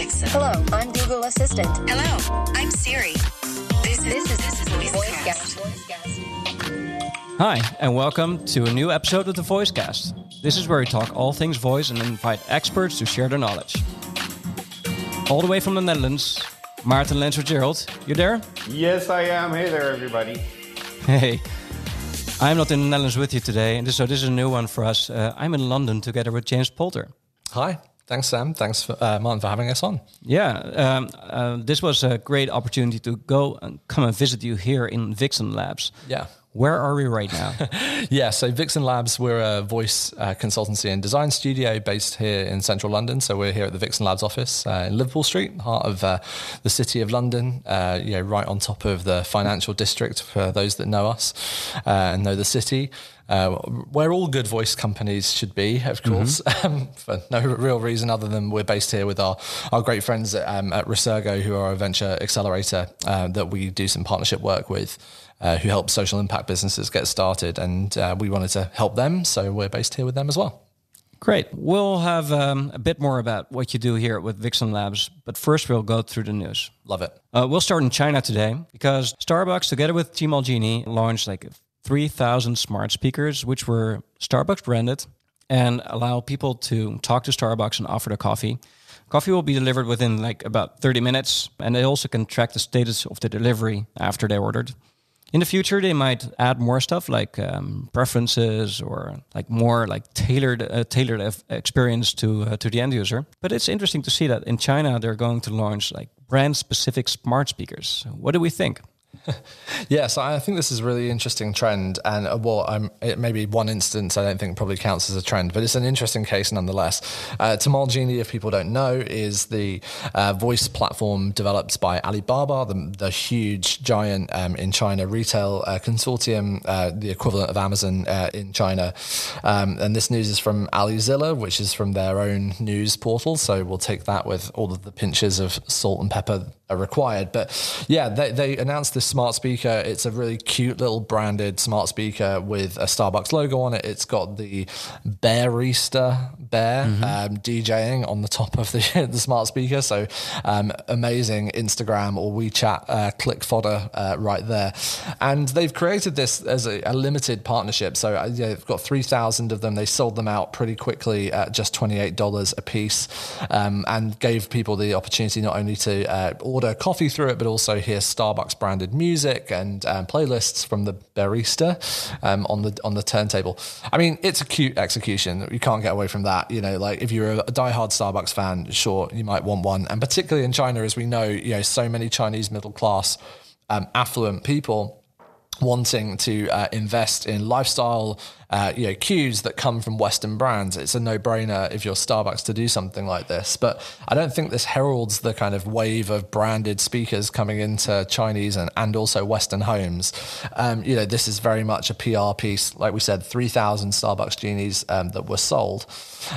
Alexa. Hello, I'm Google Assistant. Hello, I'm Siri. This is This is this is VoiceCast. VoiceCast. Hi, and welcome to a new episode of the Voicecast. This is where we talk all things voice and invite experts to share their knowledge. All the way from the Netherlands, Maarten Lens-FitzGerald, you there? Yes, I am. Hey there, everybody. Hey, I'm not in the Netherlands with you today, and so this is a new one for us. Uh, I'm in London together with James Poulter. Hi. Thanks, Sam. Thanks, for, uh, Maarten, for having us on. Yeah, um, uh, this was a great opportunity to go and come and visit you here in Vixen Labs. Yeah. Where are we right now? Yeah, so Vixen Labs, we're a voice uh, consultancy and design studio based here in central London. So we're here at the Vixen Labs office uh, in Liverpool Street, heart of uh, the city of London, uh, you know, right on top of the financial district for those that know us uh, and know the city. Uh, where all good voice companies should be, of course, um, for no real reason other than we're based here with our, our great friends at, um, at Resurgo, who are a venture accelerator uh, that we do some partnership work with. Uh, who help social impact businesses get started, and uh, we wanted to help them, so we're based here with them as well. Great. We'll have um, a bit more about what you do here with Vixen Labs, but first we'll go through the news. Love it. Uh, we'll start in China today because Starbucks, together with Tmall Genie, launched like 3,000 smart speakers, which were Starbucks branded and allow people to talk to Starbucks and offer their coffee. Coffee will be delivered within like about 30 minutes, and they also can track the status of the delivery after they ordered. In the future, they might add more stuff like um, preferences or like more like tailored uh, tailored experience to uh, to the end user. But it's interesting to see that in China they're going to launch like brand specific smart speakers. What do we think? Yeah, so I think this is a really interesting trend, and uh, well, it may be one instance I don't think probably counts as a trend, but it's an interesting case nonetheless. Uh, Tmall Genie, if people don't know, is the uh, voice platform developed by Alibaba, the, the huge giant um, in China retail uh, consortium, uh, the equivalent of Amazon uh, in China. Um, and this news is from Alizilla, which is from their own news portal. So we'll take that with all of the pinches of salt and pepper are required. But yeah, they, they announced this smart speaker. It's a really cute little branded smart speaker with a Starbucks logo on it. It's got the Barista bear um, DJing on the top of the, the smart speaker. So um, amazing Instagram or WeChat uh, click fodder uh, right there. And they've created this as a, a limited partnership. So uh, yeah, they've got 3,000 of them. They sold them out pretty quickly at just $28 a piece um, and gave people the opportunity not only to uh, order coffee through it, but also hear Starbucks branded music and um, playlists from the barista um, on the on the turntable. I mean, it's a cute execution. You can't get away from that. You know, like if you're a diehard Starbucks fan, sure, you might want one. And particularly in China, as we know, you know, so many Chinese middle class, um, affluent people wanting to uh, invest in lifestyle uh, you know cues that come from western brands. It's a no-brainer if you're starbucks to do something like this. But i don't think this heralds the kind of wave of branded speakers coming into chinese and, and also western homes. Um, you know this is very much a pr piece. Like we said 3000 starbucks genies um, that were sold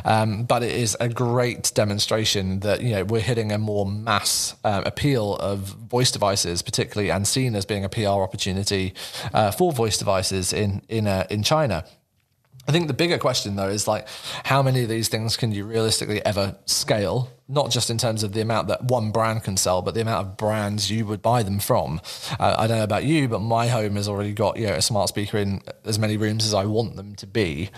um, but it is a great demonstration that you know we're hitting a more mass uh, appeal of voice devices particularly and seen as being a pr opportunity uh, for voice devices in in uh, in China. I think the bigger question though is like how many of these things can you realistically ever scale? Not just in terms of the amount that one brand can sell, but the amount of brands you would buy them from. Uh, I don't know about you, but my home has already got you know a smart speaker in as many rooms as I want them to be,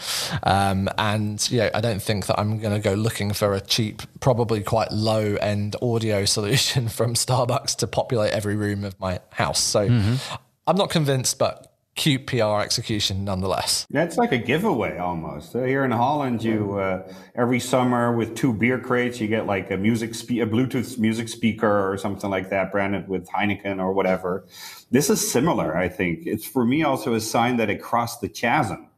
um, and you know I don't think that I'm going to go looking for a cheap, probably quite low end audio solution from Starbucks to populate every room of my house. So I'm not convinced, but cute PR execution nonetheless. That's like a giveaway almost. Uh, here in Holland, you uh, every summer with two beer crates, you get like a music spe- a Bluetooth music speaker or something like that, branded with Heineken or whatever. This is similar, I think. It's for me also a sign that it crossed the chasm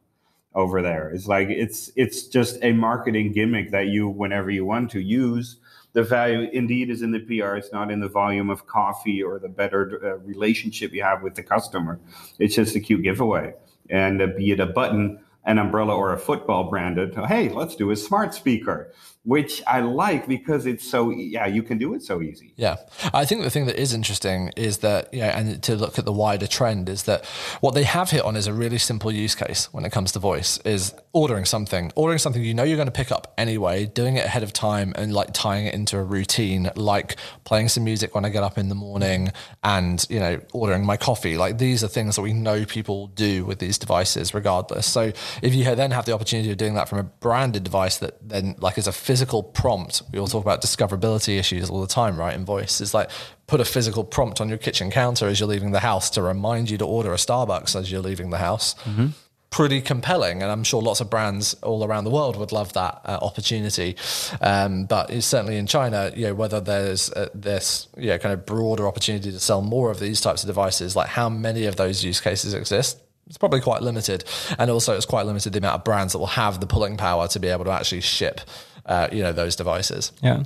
over there. It's like it's it's just a marketing gimmick that you, whenever you want to, use. The value indeed is in the PR. It's not in the volume of coffee or the better uh, relationship you have with the customer. It's just a cute giveaway, and uh, be it a button an umbrella or a football branded. Hey, let's do a smart speaker which I like because it's so yeah you can do it so easy. Yeah, I think the thing that is interesting is that yeah, and to look at the wider trend is that what they have hit on is a really simple use case when it comes to voice is ordering something, ordering something you know you're going to pick up anyway, doing it ahead of time and like tying it into a routine, like playing some music when I get up in the morning and you know ordering my coffee. Like these are things that we know people do with these devices regardless. So if you then have the opportunity of doing that from a branded device that then like is a physical prompt. We all talk about discoverability issues all the time, right? In voice, it's like put a physical prompt on your kitchen counter as you're leaving the house to remind you to order a Starbucks as you're leaving the house. Mm-hmm. Pretty compelling, and I'm sure lots of brands all around the world would love that uh, opportunity. Um, but it's certainly in China, you know, whether there's uh, this, you know, kind of broader opportunity to sell more of these types of devices, like how many of those use cases exist, it's probably quite limited. And also, it's quite limited the amount of brands that will have the pulling power to be able to actually ship, uh, you know, those devices. Yeah.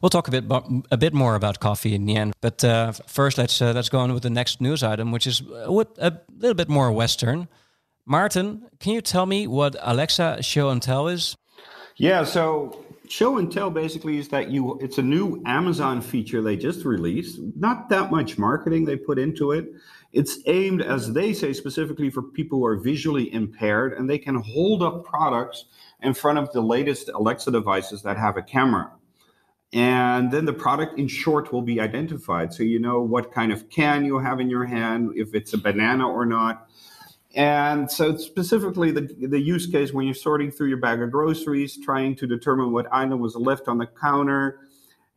We'll talk a bit a bit more about coffee in the end, but uh, first let's uh, let's go on with the next news item, which is a, a little bit more Western. Maarten, can you tell me what Alexa Show and Tell is? Yeah, so Show and Tell basically is that you it's a new Amazon feature they just released. Not that much marketing they put into it. It's aimed, as they say, specifically for people who are visually impaired, and they can hold up products in front of the latest Alexa devices that have a camera. And then the product, in short, will be identified. So you know what kind of can you have in your hand, if it's a banana or not. And so, specifically, the, the use case when you're sorting through your bag of groceries, trying to determine what item was left on the counter,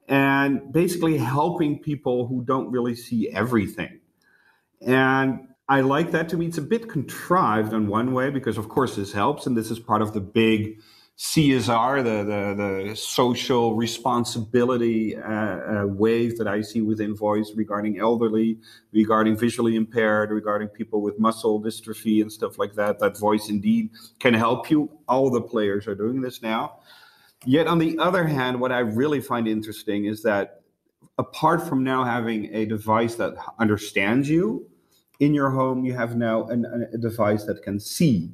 and basically helping people who don't really see everything. And I like that. To me, it's a bit contrived in one way because, of course, this helps, and this is part of the big CSR, the the, the social responsibility uh, uh, wave that I see within voice regarding elderly, regarding visually impaired, regarding people with muscle dystrophy and stuff like that. That voice indeed can help you. All the players are doing this now. Yet, on the other hand, what I really find interesting is that apart from now having a device that understands you in your home, you have now an, a device that can see.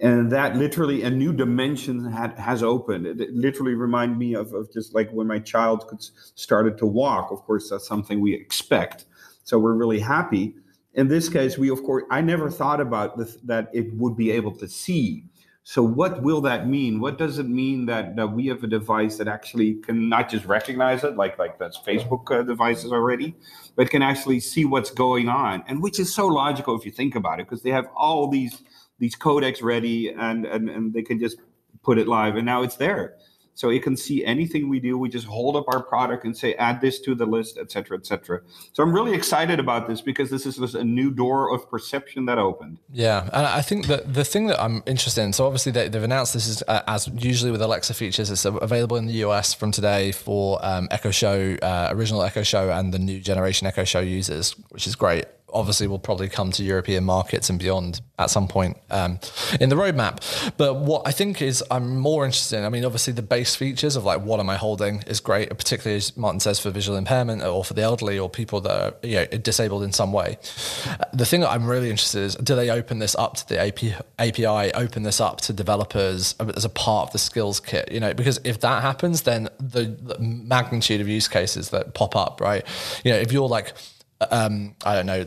And that literally a new dimension had, has opened. It, it literally reminded me of, of just like when my child could, started to walk. Of course, that's something we expect. So we're really happy. In this case, we of course I never thought about that it would be able to see. So what will that mean? What does it mean that, that we have a device that actually can not just recognize it, like like that's Facebook uh, devices already, but can actually see what's going on, and which is so logical if you think about it, because they have all these these codecs ready, and, and and they can just put it live, and now it's there so it can see anything we do. We just hold up our product and say, add this to the list, etc., etc. So I'm really excited about this because this is just a new door of perception that opened. Yeah, and I think that the thing that I'm interested in. So obviously they, have announced this is uh, as usually with Alexa features. It's available in the US from today for um, Echo Show, uh, original Echo Show, and the new generation Echo Show users, which is great obviously will probably come to European markets and beyond at some point um, in the roadmap. But what I think is I'm more interested in, I mean, obviously the base features of like what am I holding is great, particularly as Maarten says for visual impairment or for the elderly or people that are you know, disabled in some way. The thing that I'm really interested in is do they open this up to the API, open this up to developers as a part of the skills kit? You know, because if that happens, then the, the magnitude of use cases that pop up, right? You know, if you're like, um, I don't know,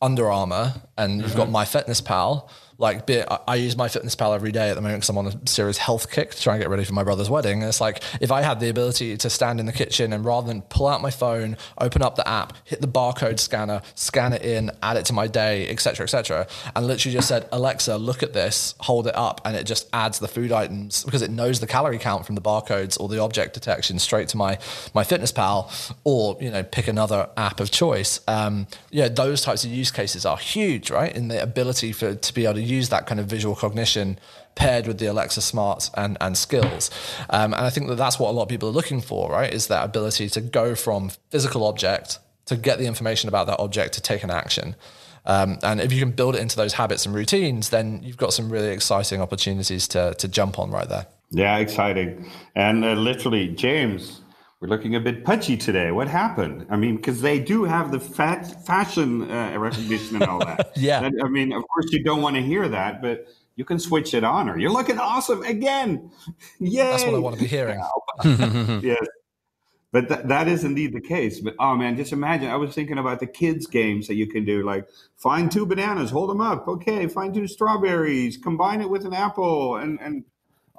under Armour and you've got mm-hmm. My Fitness MyFitnessPal like I, use MyFitnessPal every day at the moment because I'm on a serious health kick to try and get ready for my brother's wedding. And it's like if I had the ability to stand in the kitchen and rather than pull out my phone, open up the app, hit the barcode scanner, scan it in, add it to my day, etc., etc., and literally just said, Alexa, look at this, hold it up, and it just adds the food items because it knows the calorie count from the barcodes or the object detection straight to my MyFitnessPal, or you know pick another app of choice. Um, yeah, those types of use cases are huge, right? In the ability for to be able to use that kind of visual cognition paired with the Alexa smarts and, and skills. Um, and I think that that's what a lot of people are looking for, right? Is that ability to go from physical object to get the information about that object to take an action. Um, and if you can build it into those habits and routines, then you've got some really exciting opportunities to, to jump on right there. Yeah, exciting. And uh, literally, James, we're looking a bit pudgy today. What happened? I mean, because they do have the fat fashion uh, recognition and all that. yeah. That, I mean, of course, you don't want to hear that, but you can switch it on, or you're looking awesome again. Yay! That's what I want to be hearing. yes. But th- that is indeed the case. But oh man, just imagine. I was thinking about the kids' games that you can do, like find two bananas, hold them up. Okay, find two strawberries, combine it with an apple, and and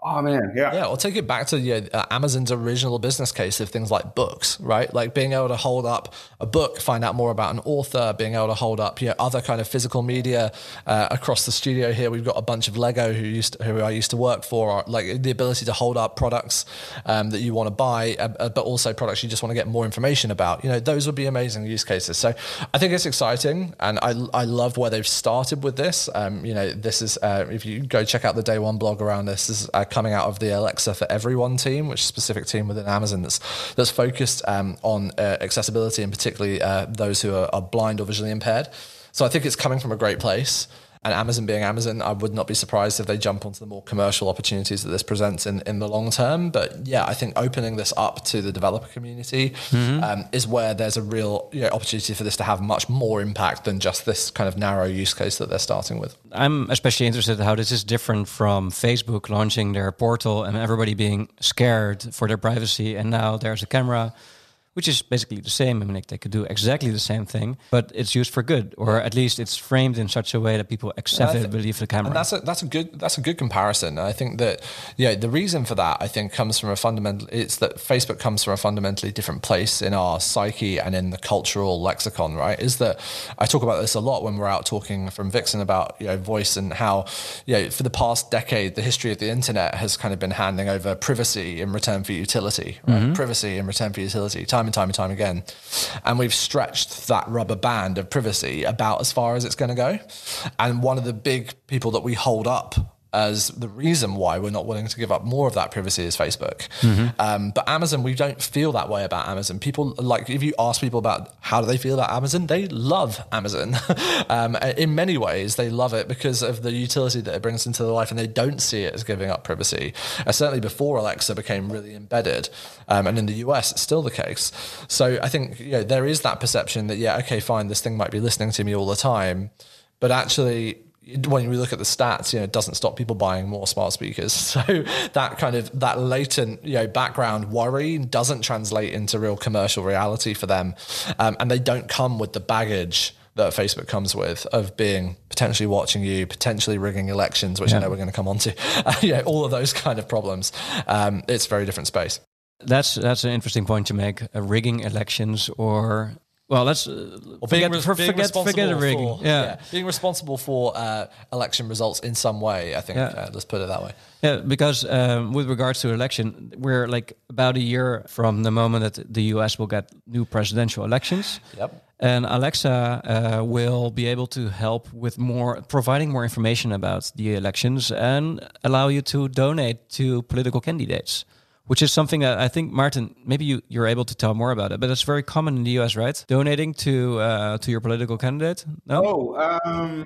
Oh man, yeah, yeah. I'll take it back to yeah, uh, Amazon's original business case of things like books, right? Like being able to hold up a book, find out more about an author, being able to hold up you know, other kind of physical media uh, across the studio here. We've got a bunch of Lego who used to, who I used to work for, like the ability to hold up products um, that you want to buy, uh, uh, but also products you just want to get more information about. You know, those would be amazing use cases. So I think it's exciting, and I I love where they've started with this. Um, you know, this is uh, if you go check out the day one blog around this, this is uh, coming out of the Alexa for Everyone team, which is a specific team within Amazon that's that's focused um, on uh, accessibility and particularly uh, those who are, are blind or visually impaired. So I think it's coming from a great place. And Amazon being Amazon, I would not be surprised if they jump onto the more commercial opportunities that this presents in, in the long term. But yeah, I think opening this up to the developer community mm-hmm. um, is where there's a real you know, opportunity for this to have much more impact than just this kind of narrow use case that they're starting with. I'm especially interested in how this is different from Facebook launching their portal and everybody being scared for their privacy. And now there's a camera which is basically the same. I mean, like, they could do exactly the same thing, but it's used for good, or at least it's framed in such a way that people accept it, believe the camera. And that's a that's a good that's a good comparison. I think that yeah, the reason for that I think comes from a fundamental. It's that Facebook comes from a fundamentally different place in our psyche and in the cultural lexicon. Right? Is that I talk about this a lot when we're out talking from Vixen about you know voice and how you know for the past decade the history of the internet has kind of been handing over privacy in return for utility. Right? Mm-hmm. Privacy in return for utility. Time time and time and time again. And we've stretched that rubber band of privacy about as far as it's going to go. And one of the big people that we hold up as the reason why we're not willing to give up more of that privacy is Facebook. Mm-hmm. Um, but Amazon, we don't feel that way about Amazon. People like if you ask people about how do they feel about Amazon, they love Amazon. um, in many ways, they love it because of the utility that it brings into their life, and they don't see it as giving up privacy. Uh, certainly before Alexa became really embedded, um, and in the US, it's still the case. So I think you know, there is that perception that yeah, okay, fine, this thing might be listening to me all the time, but actually when we look at the stats, you know, it doesn't stop people buying more smart speakers. So that kind of that latent, you know, background worry doesn't translate into real commercial reality for them, um, and they don't come with the baggage that Facebook comes with of being potentially watching you, potentially rigging elections, which yeah. I know we're going to come on to. Uh, yeah, all of those kind of problems. Um, it's a very different space. That's that's an interesting point to make. Uh, rigging elections or well, let's uh, forget, being, being forget, forget rigging. For, yeah. yeah. being responsible for uh, election results in some way. I think yeah. uh, let's put it that way. Yeah, because um, with regards to election, we're like about a year from the moment that the U.S. will get new presidential elections. Yep. And Alexa uh, will be able to help with more, providing more information about the elections and allow you to donate to political candidates which is something that I think Maarten, maybe you, you're able to tell more about it, but it's very common in the US, right? Donating to uh, to your political candidate. No? Oh, um,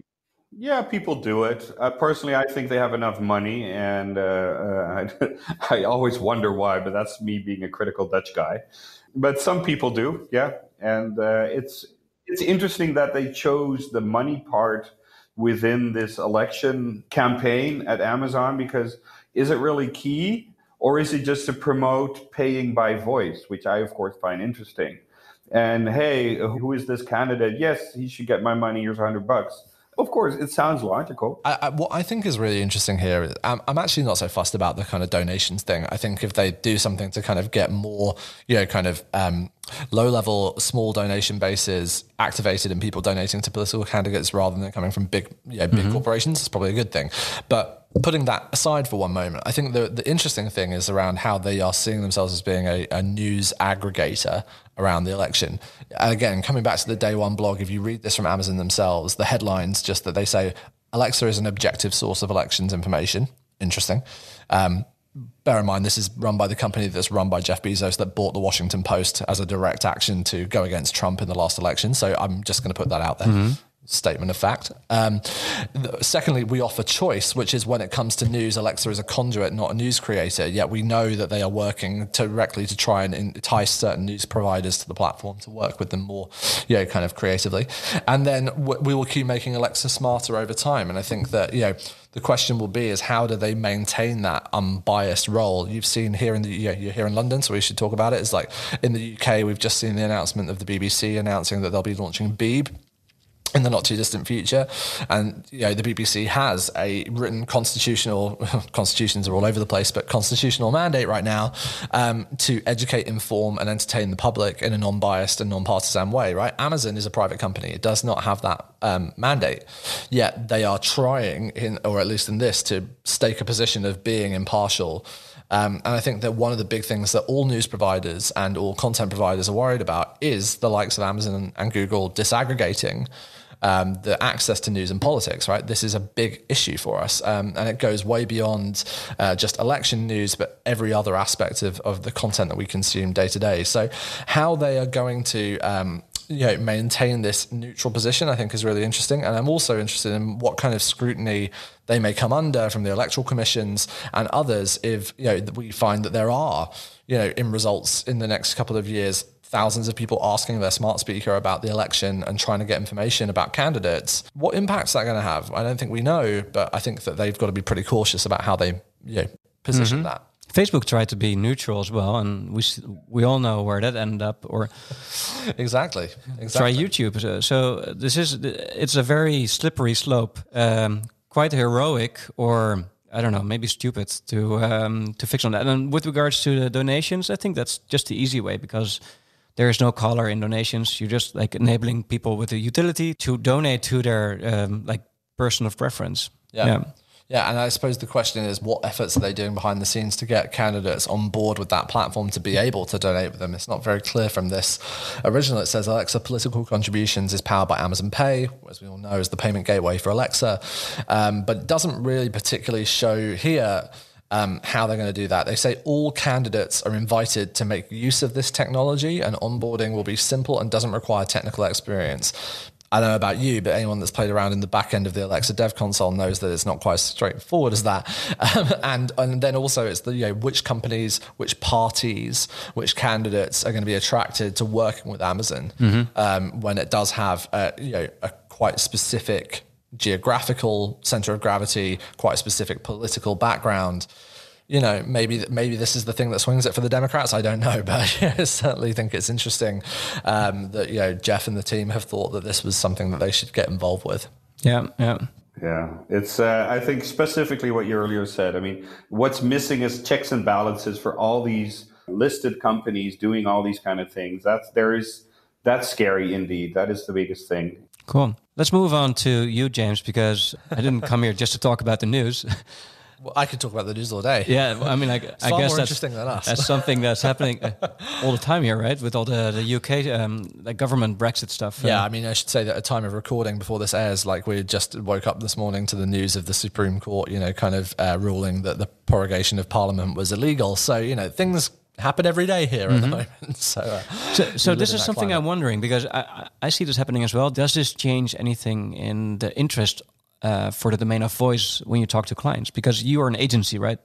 yeah, people do it. Uh, personally, I think they have enough money, and uh, uh I, I always wonder why. But that's me being a critical Dutch guy. But some people do, yeah. And uh, it's it's interesting that they chose the money part within this election campaign at Amazon because is it really key? Or is it just to promote paying by voice, which I, of course, find interesting? And hey, who is this candidate? Yes, he should get my money. Here's hundred bucks. Of course, it sounds logical. I, I, what I think is really interesting here is I'm, I'm, actually not so fussed about the kind of donations thing. I think if they do something to kind of get more, you know, kind of um, low level, small donation bases activated and people donating to political candidates rather than coming from big, you know, big mm-hmm. corporations, is probably a good thing. But putting that aside for one moment, I think the, the interesting thing is around how they are seeing themselves as being a, a news aggregator around the election. And again, coming back to the day one blog, if you read this from Amazon themselves, the headlines just that they say Alexa is an objective source of elections information. Interesting. Um, bear in mind, this is run by the company that's run by Jeff Bezos that bought the Washington Post as a direct action to go against Trump in the last election. So I'm just going to put that out there. Mm-hmm statement of fact. Um, secondly, we offer choice, which is when it comes to news, Alexa is a conduit, not a news creator. Yet we know that they are working directly to try and entice certain news providers to the platform to work with them more, you know, kind of creatively. And then w- we will keep making Alexa smarter over time. And I think that, you know, the question will be is how do they maintain that unbiased role? You've seen here in the you know, you're here in London, so we should talk about it. It's like in the UK, we've just seen the announcement of the BBC announcing that they'll be launching Beeb in the not too distant future. And you know, the BBC has a written constitutional constitutions are all over the place, but constitutional mandate right now um, to educate, inform, and entertain the public in a non-biased and non-partisan way. Right? Amazon is a private company; it does not have that um, mandate. Yet they are trying, in or at least in this, to stake a position of being impartial. Um, and I think that one of the big things that all news providers and all content providers are worried about is the likes of Amazon and Google disaggregating um, the access to news and politics, right? This is a big issue for us. Um, and it goes way beyond uh, just election news, but every other aspect of, of the content that we consume day to day. So, how they are going to um, you know, maintain this neutral position, I think is really interesting. And I'm also interested in what kind of scrutiny they may come under from the electoral commissions and others if, you know, we find that there are, you know, in results in the next couple of years, thousands of people asking their smart speaker about the election and trying to get information about candidates. What impact's that going to have? I don't think we know, but I think that they've got to be pretty cautious about how they, you know, position that. Facebook tried to be neutral as well, and we we all know where that ended up. Or Exactly. try YouTube. So, so this is it's a very slippery slope. Um, quite heroic, or I don't know, maybe stupid to um, to fix on that. And with regards to the donations, I think that's just the easy way because there is no color in donations. You're just like enabling people with a utility to donate to their um, like person of preference. Yeah. yeah. and I suppose the question is what efforts are they doing behind the scenes to get candidates on board with that platform to be able to donate with them? It's not very clear from this original. It says Alexa Political Contributions is powered by Amazon Pay, as we all know is the payment gateway for Alexa, um, but it doesn't really particularly show here um, how they're going to do that. They say all candidates are invited to make use of this technology and onboarding will be simple and doesn't require technical experience. I don't know about you, but anyone that's played around in the back end of the Alexa Dev Console knows that it's not quite as straightforward as that. Um, and and then also it's the you know which companies, which parties, which candidates are going to be attracted to working with Amazon um, when it does have a, you know a quite specific geographical center of gravity, quite specific political background. You know, maybe maybe this is the thing that swings it for the Democrats. I don't know, but I certainly think it's interesting um, that you know Jeff and the team have thought that this was something that they should get involved with. Yeah, yeah. Yeah, it's. Uh, I think specifically what you earlier said. I mean, what's missing is checks and balances for all these listed companies doing all these kind of things. That's there is that's scary indeed. That is the biggest thing. Cool. Let's move on to you, James, because I didn't come here just to talk about the news. Well, I could talk about the news all day. Yeah, I mean, I, I guess more that's, interesting than us. that's something that's happening uh, all the time here, right? With all the the UK um, the government Brexit stuff. Yeah, Uh, I mean, I should say that at time of recording before this airs, like we just woke up this morning to the news of the Supreme Court, you know, kind of uh, ruling that the prorogation of Parliament was illegal. So, you know, things happen every day here at the moment. So, uh, so, so this is something climate. I'm wondering because I, I I see this happening as well. Does this change anything in the interest uh, for the domain of voice when you talk to clients? Because you are an agency, right?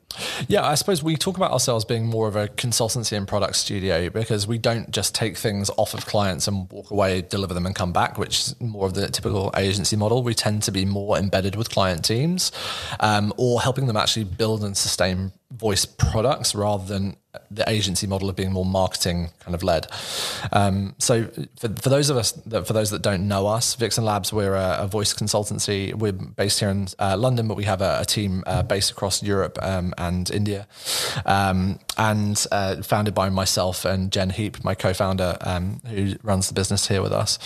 Yeah, I suppose we talk about ourselves being more of a consultancy and product studio because we don't just take things off of clients and walk away, deliver them, and come back, which is more of the typical agency model. We tend to be more embedded with client teams um, or helping them actually build and sustain voice products rather than the agency model of being more marketing kind of led. Um, so for, for those of us that for those that don't know us, Vixen Labs, we're a, a voice consultancy. We're based here in uh, London, but we have a, a team uh, based across Europe um, and India, um, and uh, founded by myself and Jen Heape, my co-founder, um, who runs the business here with us,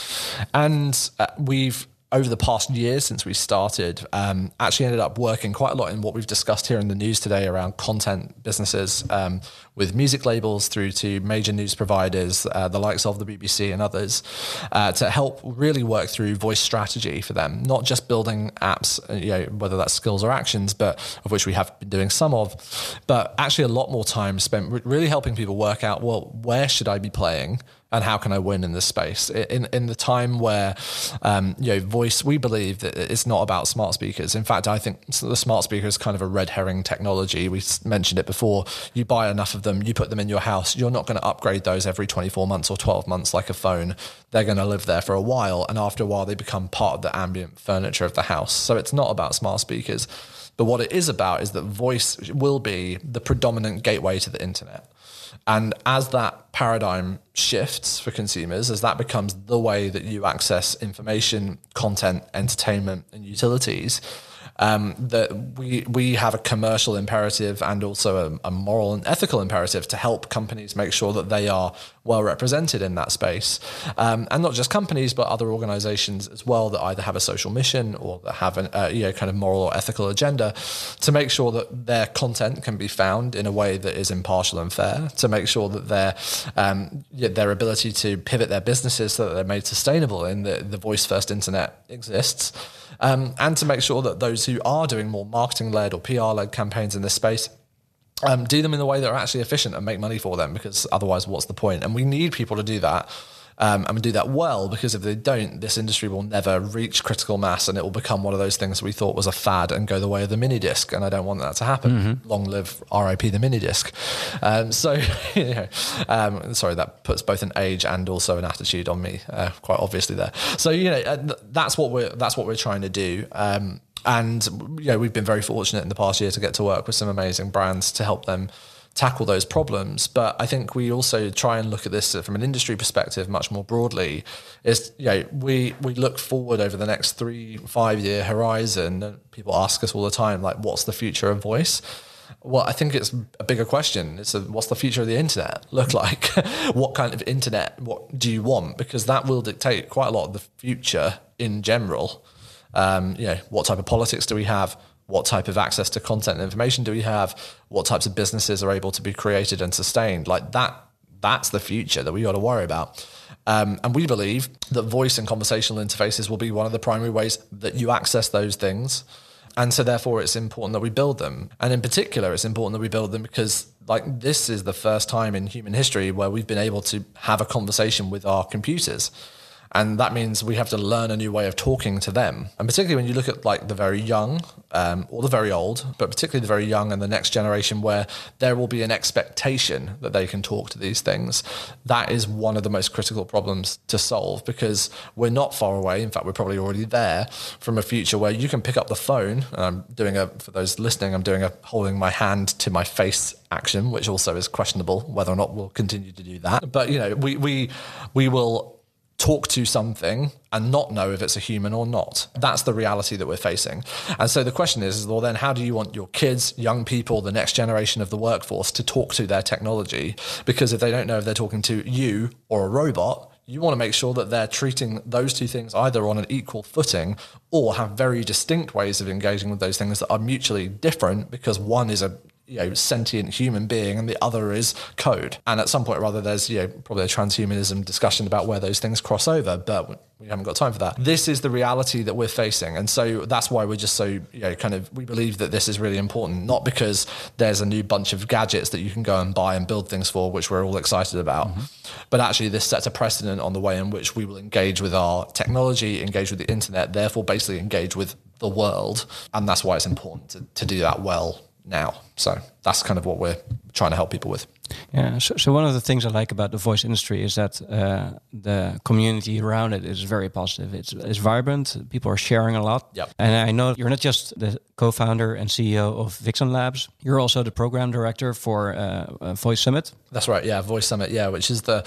and uh, we've over the past year since we started, um, actually ended up working quite a lot in what we've discussed here in the news today around content businesses um, with music labels through to major news providers, uh, the likes of the BBC and others, uh, to help really work through voice strategy for them, not just building apps, uh, you know, whether that's skills or actions, but of which we have been doing some of, but actually a lot more time spent really helping people work out, well, where should I be playing? And how can I win in this space? In in the time where um, you know voice, we believe that it's not about smart speakers. In fact, I think the smart speaker is kind of a red herring technology. We mentioned it before. You buy enough of them, you put them in your house. You're not going to upgrade those every 24 months or 12 months like a phone. They're going to live there for a while, and after a while, they become part of the ambient furniture of the house. So it's not about smart speakers. But what it is about is that voice will be the predominant gateway to the internet. And as that paradigm shifts for consumers, as that becomes the way that you access information, content, entertainment, and utilities, um, that we we have a commercial imperative and also a, a, moral and ethical imperative to help companies make sure that they are well represented in that space, um, and not just companies but other organisations as well that either have a social mission or that have an uh, you know kind of moral or ethical agenda to make sure that their content can be found in a way that is impartial and fair, to make sure that their um, their ability to pivot their businesses so that they're made sustainable in the, the voice first internet exists. Um, and to make sure that those who are doing more marketing led or PR led campaigns in this space um, do them in the way that are actually efficient and make money for them because otherwise, what's the point? And we need people to do that um, and do that well because if they don't, this industry will never reach critical mass and it will become one of those things we thought was a fad and go the way of the mini disc. And I don't want that to happen. Mm-hmm. Long live RIP the mini disc. Um, so, you know, um, sorry, that puts both an age and also an attitude on me, uh, quite obviously there. So, you know, uh, that's what we're that's what we're trying to do. Um, and you know, we've been very fortunate in the past year to get to work with some amazing brands to help them tackle those problems. But I think we also try and look at this from an industry perspective much more broadly. Is you know, we we look forward over the next three five year horizon. People ask us all the time, like, what's the future of voice? Well, I think it's a bigger question. It's a, what's the future of the internet look like? what kind of internet? What do you want? Because that will dictate quite a lot of the future in general. Um, you know, what type of politics do we have? what type of access to content and information do we have? What types of businesses are able to be created and sustained? Like that that's the future that we got to worry about. Um, and we believe that voice and conversational interfaces will be one of the primary ways that you access those things. And so therefore it's important that we build them. And in particular it's important that we build them because like this is the first time in human history where we've been able to have a conversation with our computers and that means we have to learn a new way of talking to them. And particularly when you look at like the very young um, or the very old, but particularly the very young and the next generation, where there will be an expectation that they can talk to these things. That is one of the most critical problems to solve because we're not far away. In fact, we're probably already there from a future where you can pick up the phone. I'm doing a for those listening, I'm doing a holding my hand to my face action, which also is questionable whether or not we'll continue to do that. But you know, we we we will talk to something and not know if it's a human or not. That's the reality that we're facing. And so the question is, well, then how do you want your kids, young people, the next generation of the workforce to talk to their technology? Because if they don't know if they're talking to you or a robot, you want to make sure that they're treating those two things either on an equal footing or have very distinct ways of engaging with those things that are mutually different because one is a you know sentient human being and the other is code. And at some point or other there's you know probably a transhumanism discussion about where those things cross over but we haven't got time for that. This is the reality that we're facing. And so that's why we're just so you know kind of we believe that this is really important not because there's a new bunch of gadgets that you can go and buy and build things for which we're all excited about mm-hmm. but actually this sets a precedent on the way in which we will engage with our technology engage with the internet therefore basically engage with the world. And that's why it's important to, to do that well now. So that's kind of what we're trying to help people with. Yeah. So, so one of the things I like about the voice industry is that uh, the community around it is very positive. It's, it's vibrant. People are sharing a lot. Yep. And I know you're not just the co-founder and CEO of Vixen Labs. You're also the program director for uh, uh, Voice Summit. That's right. Yeah, Voice Summit. Yeah, which is the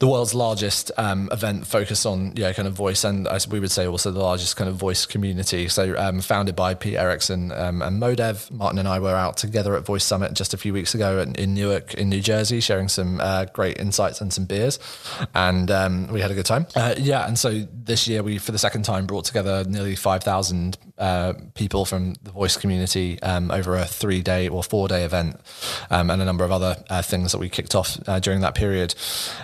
the world's largest um, event focused on yeah kind of voice and we would say also the largest kind of voice community. So um, founded by Pete Erickson um, and Modev. Maarten and I were out together at Voice Summit just a few weeks ago in, in Newark in New Jersey, sharing some uh, great insights and some beers, and um, we had a good time. Uh, yeah, and so this year we for the second time brought together nearly five thousand uh, people from the voice community um, over a three day or four day event, um, and a number of other uh, things that we kicked off uh, during that period.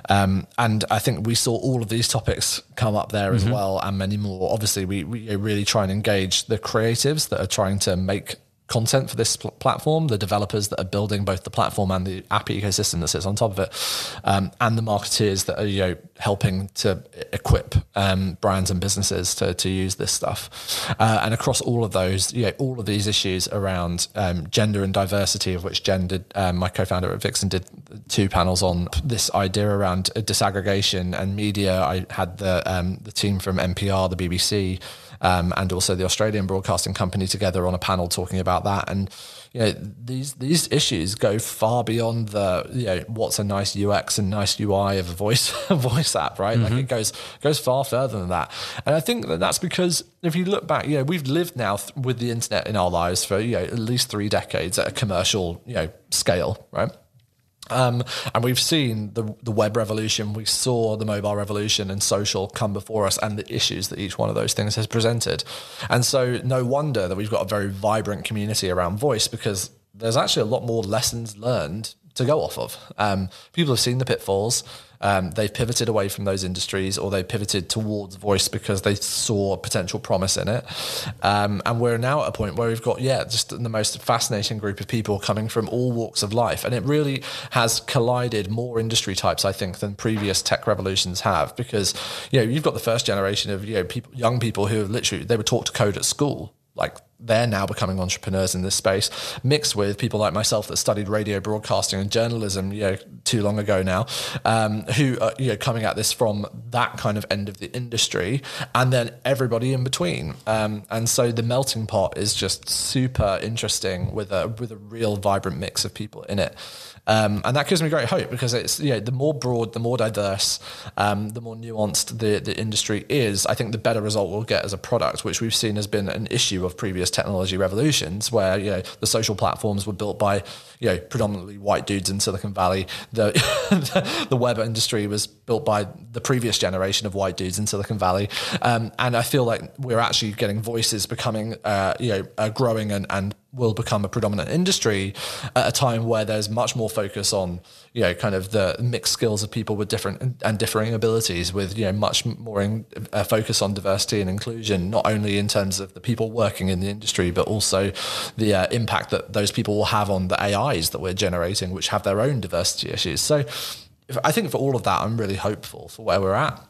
Um, and I think we saw all of these topics come up there mm-hmm. as well, and many more. Obviously, we, we really try and engage the creatives that are trying to make content for this pl- platform, the developers that are building both the platform and the app ecosystem that sits on top of it, um, and the marketeers that are you know helping to equip um, brands and businesses to, to use this stuff. Uh, and across all of those, you know, all of these issues around um, gender and diversity, of which Jen did, um, my co-founder at Vixen did two panels on this idea around disaggregation and media. I had the um, the team from NPR, the BBC um, and also the Australian Broadcasting Company together on a panel talking about that. And you know, these these issues go far beyond the you know what's a nice UX and nice UI of a voice voice app, right? Mm-hmm. Like it goes goes far further than that. And I think that that's because if you look back, you know, we've lived now th- with the internet in our lives for you know at least three decades at a commercial you know scale, right? Um, and we've seen the the web revolution, we saw the mobile revolution and social come before us, and the issues that each one of those things has presented. And so, no wonder that we've got a very vibrant community around voice because there's actually a lot more lessons learned to go off of. Um, people have seen the pitfalls. Um, they've pivoted away from those industries or they pivoted towards voice because they saw potential promise in it. Um, and we're now at a point where we've got, yeah, just the most fascinating group of people coming from all walks of life. And it really has collided more industry types, I think, than previous tech revolutions have because, you know, you've got the first generation of, you know, people, young people who have literally, they were taught to code at school like they're now becoming entrepreneurs in this space, mixed with people like myself that studied radio broadcasting and journalism, you know, too long ago now, um, who are you know coming at this from that kind of end of the industry, and then everybody in between. Um, and so the melting pot is just super interesting with a with a real vibrant mix of people in it. Um, and that gives me great hope because it's you know, the more broad, the more diverse, um, the more nuanced the, the industry is, I think the better result we'll get as a product, which we've seen has been an issue of previous technology revolutions where you know the social platforms were built by you know predominantly white dudes in Silicon Valley. The the web industry was built by the previous generation of white dudes in Silicon Valley, um, and I feel like we're actually getting voices becoming uh, you know uh, growing and and will become a predominant industry at a time where there's much more focus on you know kind of the mixed skills of people with different and differing abilities with you know much more in, uh, focus on diversity and inclusion not only in terms of the people working in the industry but also the uh, impact that those people will have on the AIs that we're generating which have their own diversity issues. So I think for all of that I'm really hopeful for where we're at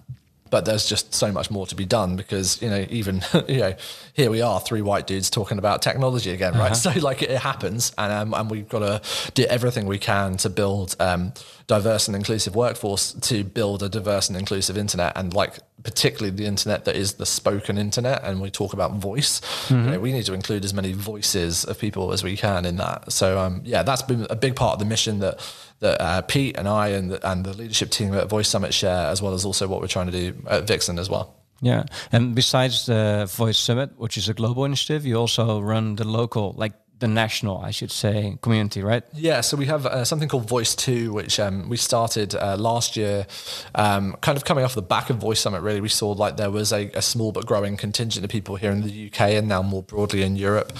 but there's just so much more to be done because you know even you know here we are three white dudes talking about technology again right uh-huh. so like it, happens and um, and we've got to do everything we can to build um, diverse and inclusive workforce to build a diverse and inclusive internet and like particularly the internet that is the spoken internet and we talk about voice mm-hmm. you know, we need to include as many voices of people as we can in that so um, yeah that's been a big part of the mission that that uh, Pete and I and the, and the leadership team at Voice Summit share as well as also what we're trying to do at Vixen as well yeah and besides the Voice Summit which is a global initiative you also run the local like the national, I should say, community, right? Yeah, so we have uh, something called Voice2, which um, we started uh, last year, um, kind of coming off the back of Voice Summit, really. We saw like there was a, a, small but growing contingent of people here in the UK and now more broadly in Europe.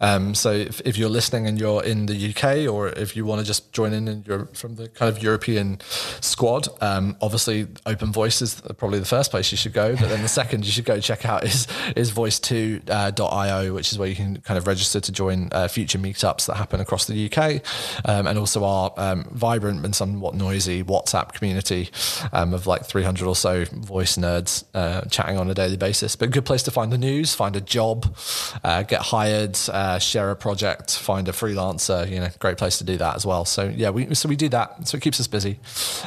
Um, so if, if, you're listening and you're in the UK or if you want to just join in and you're from the kind of European squad, um, obviously Open Voice is probably the first place you should go. But then the second you should go check out is, is voice2.io, uh, which is where you can kind of register to join. Uh, future meetups that happen across the UK, um, and also our um, vibrant and somewhat noisy WhatsApp community um, of like 300 or so voice nerds uh, chatting on a daily basis. But a good place to find the news, find a job, uh, get hired, uh, share a project, find a freelancer. You know, great place to do that as well. So yeah, we so we do that. So it keeps us busy.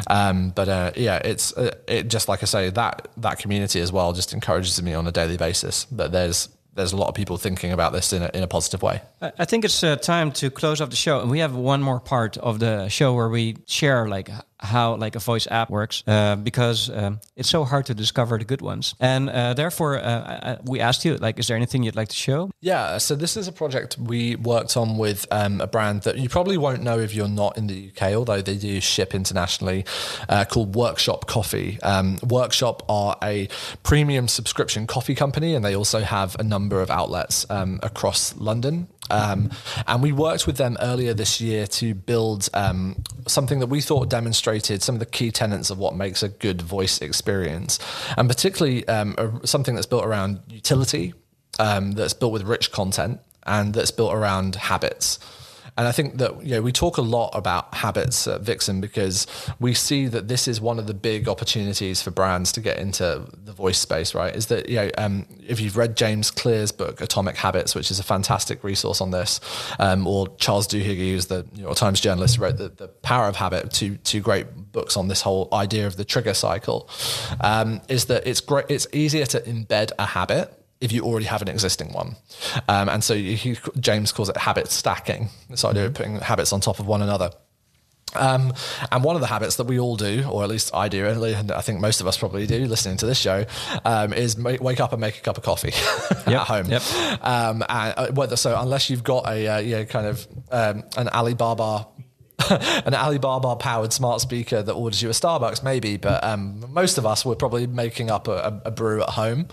Um, but uh, yeah, it's uh, it just like I say that that community as well just encourages me on a daily basis. that there's there's a lot of people thinking about this in a, in a positive way. I think it's uh, time to close off the show, and we have one more part of the show where we share like how like a voice app works uh, because um, it's so hard to discover the good ones. And uh, therefore uh, we asked you like is there anything you'd like to show? Yeah so this is a project we worked on with um, a brand that you probably won't know if you're not in the uk although they do ship internationally uh, called workshop coffee. Um, workshop are a premium subscription coffee company and they also have a number of outlets um, across london um, and we worked with them earlier this year to build um, something that we thought demonstrated some of the key tenets of what makes a good voice experience, and particularly um, something that's built around utility, um, that's built with rich content, and that's built around habits. And I think that you know we talk a lot about habits at Vixen because we see that this is one of the big opportunities for brands to get into the voice space. Right? Is that you know um, if you've read James Clear's book Atomic Habits, which is a fantastic resource on this, um, or Charles Duhigg, who's the New York Times journalist, who wrote the, the Power of Habit, two two great books on this whole idea of the trigger cycle. Um, is that it's great? It's easier to embed a habit if you already have an existing one. Um, and so he, James calls it habit stacking, this idea of putting habits on top of one another. Um, and one of the habits that we all do, or at least I do, and I think most of us probably do, listening to this show, um, is make, wake up and make a cup of coffee Yep, at home. yep. Um, and uh, whether so, unless you've got a uh, you know kind of um, an Alibaba an Alibaba powered smart speaker that orders you a Starbucks, maybe, but um, most of us were probably making up a, a brew at home.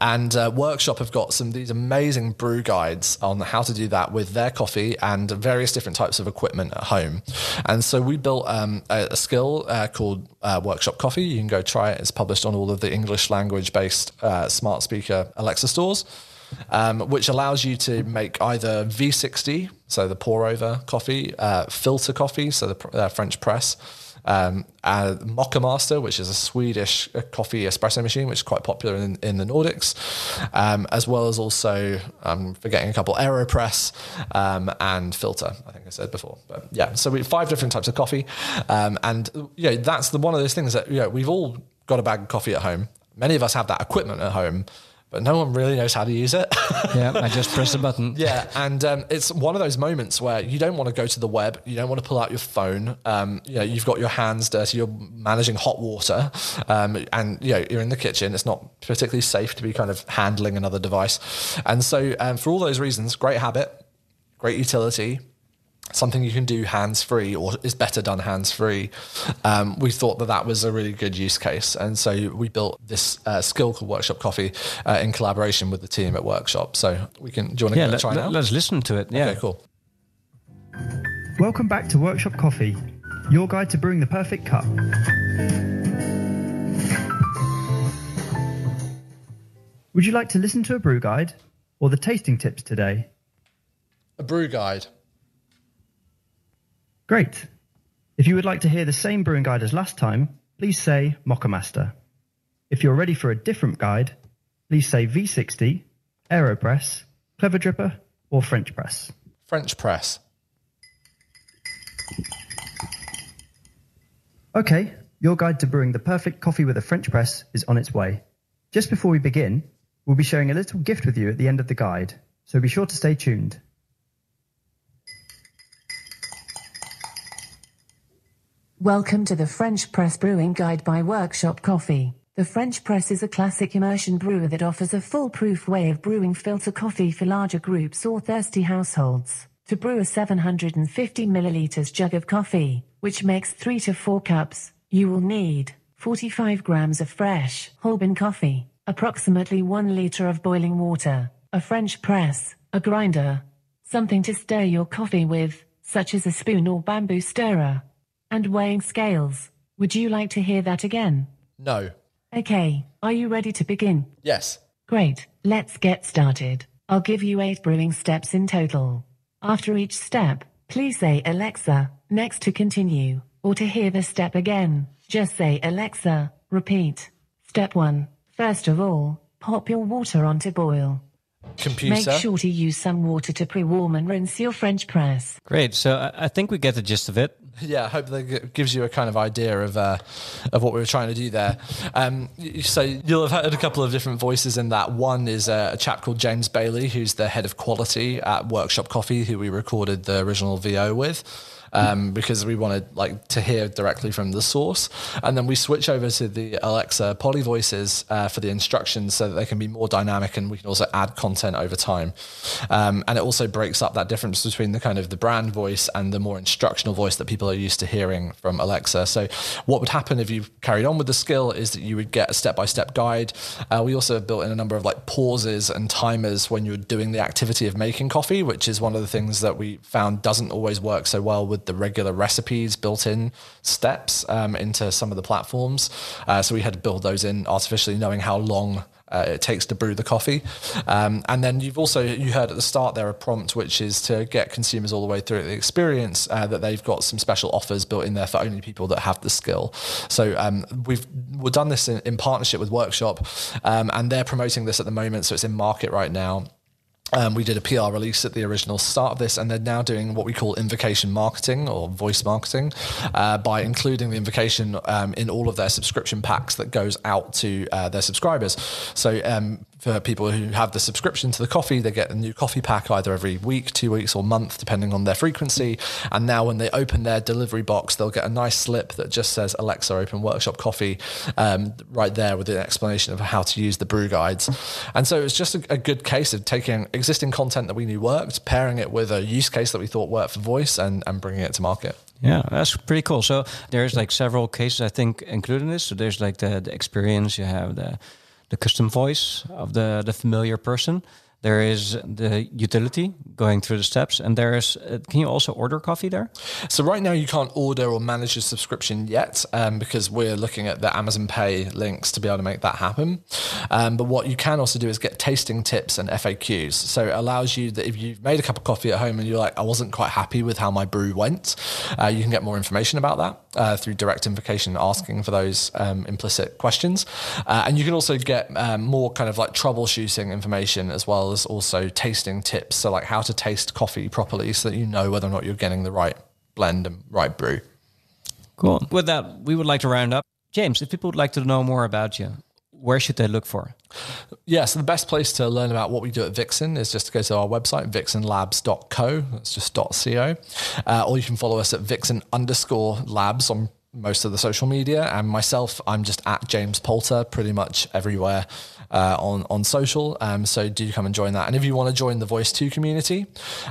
And uh, Workshop have got some these amazing brew guides on how to do that with their coffee and various different types of equipment at home. And so we built um, a, a, skill uh, called uh, Workshop Coffee. You can go try it. It's published on all of the English language based uh, smart speaker Alexa stores um, which allows you to make either V60, so the pour over coffee, uh, filter coffee, so the uh, French press, um, uh, Moccamaster, which is a Swedish uh, coffee espresso machine, which is quite popular in, in the Nordics, um, as well as also, I'm forgetting a couple, AeroPress um, and Filter, I think I said before. But yeah, so we have five different types of coffee. Um, and you know, that's the one of those things that you know, we've all got a bag of coffee at home. Many of us have that equipment at home but no one really knows how to use it. yeah, I just press the button. Yeah, and um, it's one of those moments where you don't want to go to the web, you don't want to pull out your phone. Um, you know, you've got your hands dirty, you're managing hot water, um, and you know you're in the kitchen. It's not particularly safe to be kind of handling another device, and so um, for all those reasons, great habit, great utility, something you can do hands free or is better done hands free. Um, we thought that that was a really good use case. And so we built this uh, skill called Workshop Coffee uh, in collaboration with the team at Workshop. So we can, do you want to yeah, let, try let, now? Let's listen to it. Yeah. Okay, cool. Welcome back to Workshop Coffee, your guide to brewing the perfect cup. Would you like to listen to a brew guide or the tasting tips today? A brew guide. Great. If you would like to hear the same brewing guide as last time, please say Moccamaster. If you're ready for a different guide, please say V60, AeroPress, Clever Dripper, or French Press. French press. Okay, your guide to brewing the perfect coffee with a French press is on its way. Just before we begin, we'll be sharing a little gift with you at the end of the guide, so be sure to stay tuned. Welcome to the French Press Brewing Guide by Workshop Coffee. The French Press is a classic immersion brewer that offers a foolproof way of brewing filter coffee for larger groups or thirsty households. To brew a 750 milliliters jug of coffee, which makes 3 to 4 cups, you will need 45 grams of fresh, whole bean coffee, approximately 1 liter of boiling water, a French press, a grinder, something to stir your coffee with, such as a spoon or bamboo stirrer, and weighing scales. Would you like to hear that again? No. Okay, are you ready to begin? Yes. Great, let's get started. I'll give you eight brewing steps in total. After each step, please say Alexa, next to continue, or to hear the step again, just say Alexa, repeat. Step 1. First of all, pop your water on to boil. Computer. Make sure to use some water to pre-warm and rinse your French press. Great. So I, I think we get the gist of it. Yeah, I hope that gives you a kind of idea of uh, of what we were trying to do there. Um, so you'll have heard a couple of different voices in that. One is a chap called James Bailey, who's the head of quality at Workshop Coffee, who we recorded the original VO with. Um, because we wanted like to hear directly from the source, and then we switch over to the Alexa Polly voices uh, for the instructions, so that they can be more dynamic, and we can also add content over time. Um, and it also breaks up that difference between the kind of the brand voice and the more instructional voice that people are used to hearing from Alexa. So, what would happen if you carried on with the skill is that you would get a step by step guide. Uh, we also have built in a number of like pauses and timers when you're doing the activity of making coffee, which is one of the things that we found doesn't always work so well with the regular recipes built in steps um, into some of the platforms. Uh, so, we had to build those in artificially, knowing how long uh, it takes to brew the coffee. Um, and then you've also you heard at the start there a prompt which is to get consumers all the way through the experience uh, that they've got some special offers built in there for only people that have the skill. So um, we've we've done this in, in partnership with Workshop, um, and they're promoting this at the moment, so it's in market right now. Um, we did a PR release at the original start of this, and they're now doing what we call invocation marketing or voice marketing uh, by including the invocation um, in all of their subscription packs that goes out to uh, their subscribers. So um, for people who have the subscription to the coffee, they get a new coffee pack either every week, two weeks, or month, depending on their frequency. And now, when they open their delivery box, they'll get a nice slip that just says Alexa Open Workshop Coffee um, right there with an explanation of how to use the brew guides. And so it's just a, a, good case of taking existing content that we knew worked, pairing it with a use case that we thought worked for voice, and, and bringing it to market. Yeah, that's pretty cool. So there's like several cases I think included in this. So there's like the, the experience, you have the the custom voice of the, the familiar person. There is the utility going through the steps, and there is. Uh, can you also order coffee there? So right now you can't order or manage a subscription yet, um, because we're looking at the Amazon Pay links to be able to make that happen. Um, but what you can also do is get tasting tips and FAQs. So it allows you that if you've made a cup of coffee at home and you're like, I wasn't quite happy with how my brew went, uh, you can get more information about that uh, through direct invocation, asking for those um, implicit questions, uh, and you can also get um, more kind of like troubleshooting information as well as also tasting tips. So, like how to taste coffee properly so that you know whether or not you're getting the right blend and right brew. Cool. With that, we would like to round up. James, if people would like to know more about you, where should they look for? Yeah, so the best place to learn about what we do at Vixen is just to go to our website, vixenlabs.co. That's just .co. Uh, or you can follow us at vixen underscore labs on most of the social media. And myself, I'm just at James Poulter pretty much everywhere uh, on on social. Um, so do come and join that. And if you want to join the Voice2 community,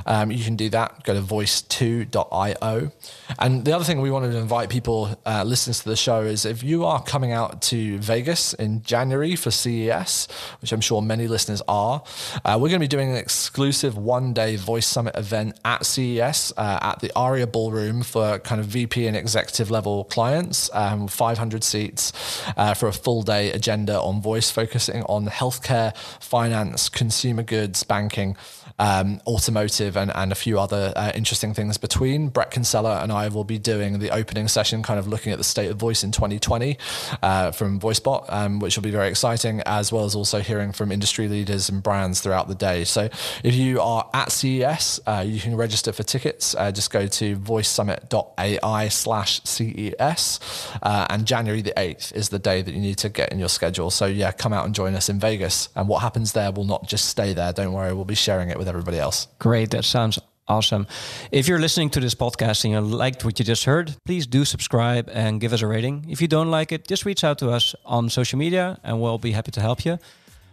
um, you can do that. Go to voice2.io. And the other thing we wanted to invite people uh, listeners to the show is if you are coming out to Vegas in January for CES, which I'm sure many listeners are, uh, we're going to be doing an exclusive one day Voice Summit event at CES uh, at the Aria Ballroom for kind of VP and executive level clients, um, 500 seats uh, for a full day agenda on voice, focusing on healthcare, finance, consumer goods, banking, um, automotive, and, and a few other uh, interesting things between. Bret Kinsella and I will be doing the opening session, kind of looking at the state of voice in 2020 uh, from VoiceBot, um, which will be very exciting, as well as also hearing from industry leaders and brands throughout the day. So if you are at CES, uh, you can register for tickets. Uh, just go to voicesummit.ai slash CES. Uh, and January the 8th is the day that you need to get in your schedule. So yeah, come out and join us in Vegas. And what happens there will not just stay there. Don't worry, we'll be sharing it with everybody else. Great. That sounds awesome. If you're listening to this podcast and you liked what you just heard, please do subscribe and give us a rating. If you don't like it, just reach out to us on social media and we'll be happy to help you.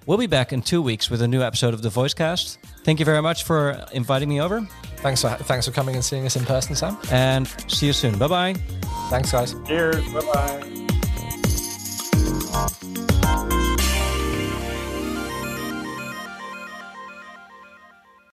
We'll be back in two weeks with a new episode of the Voicecast. Thank you very much for inviting me over. Thanks for thanks for coming and seeing us in person, Sam. And see you soon. Bye bye. Thanks, guys. Cheers. Bye bye.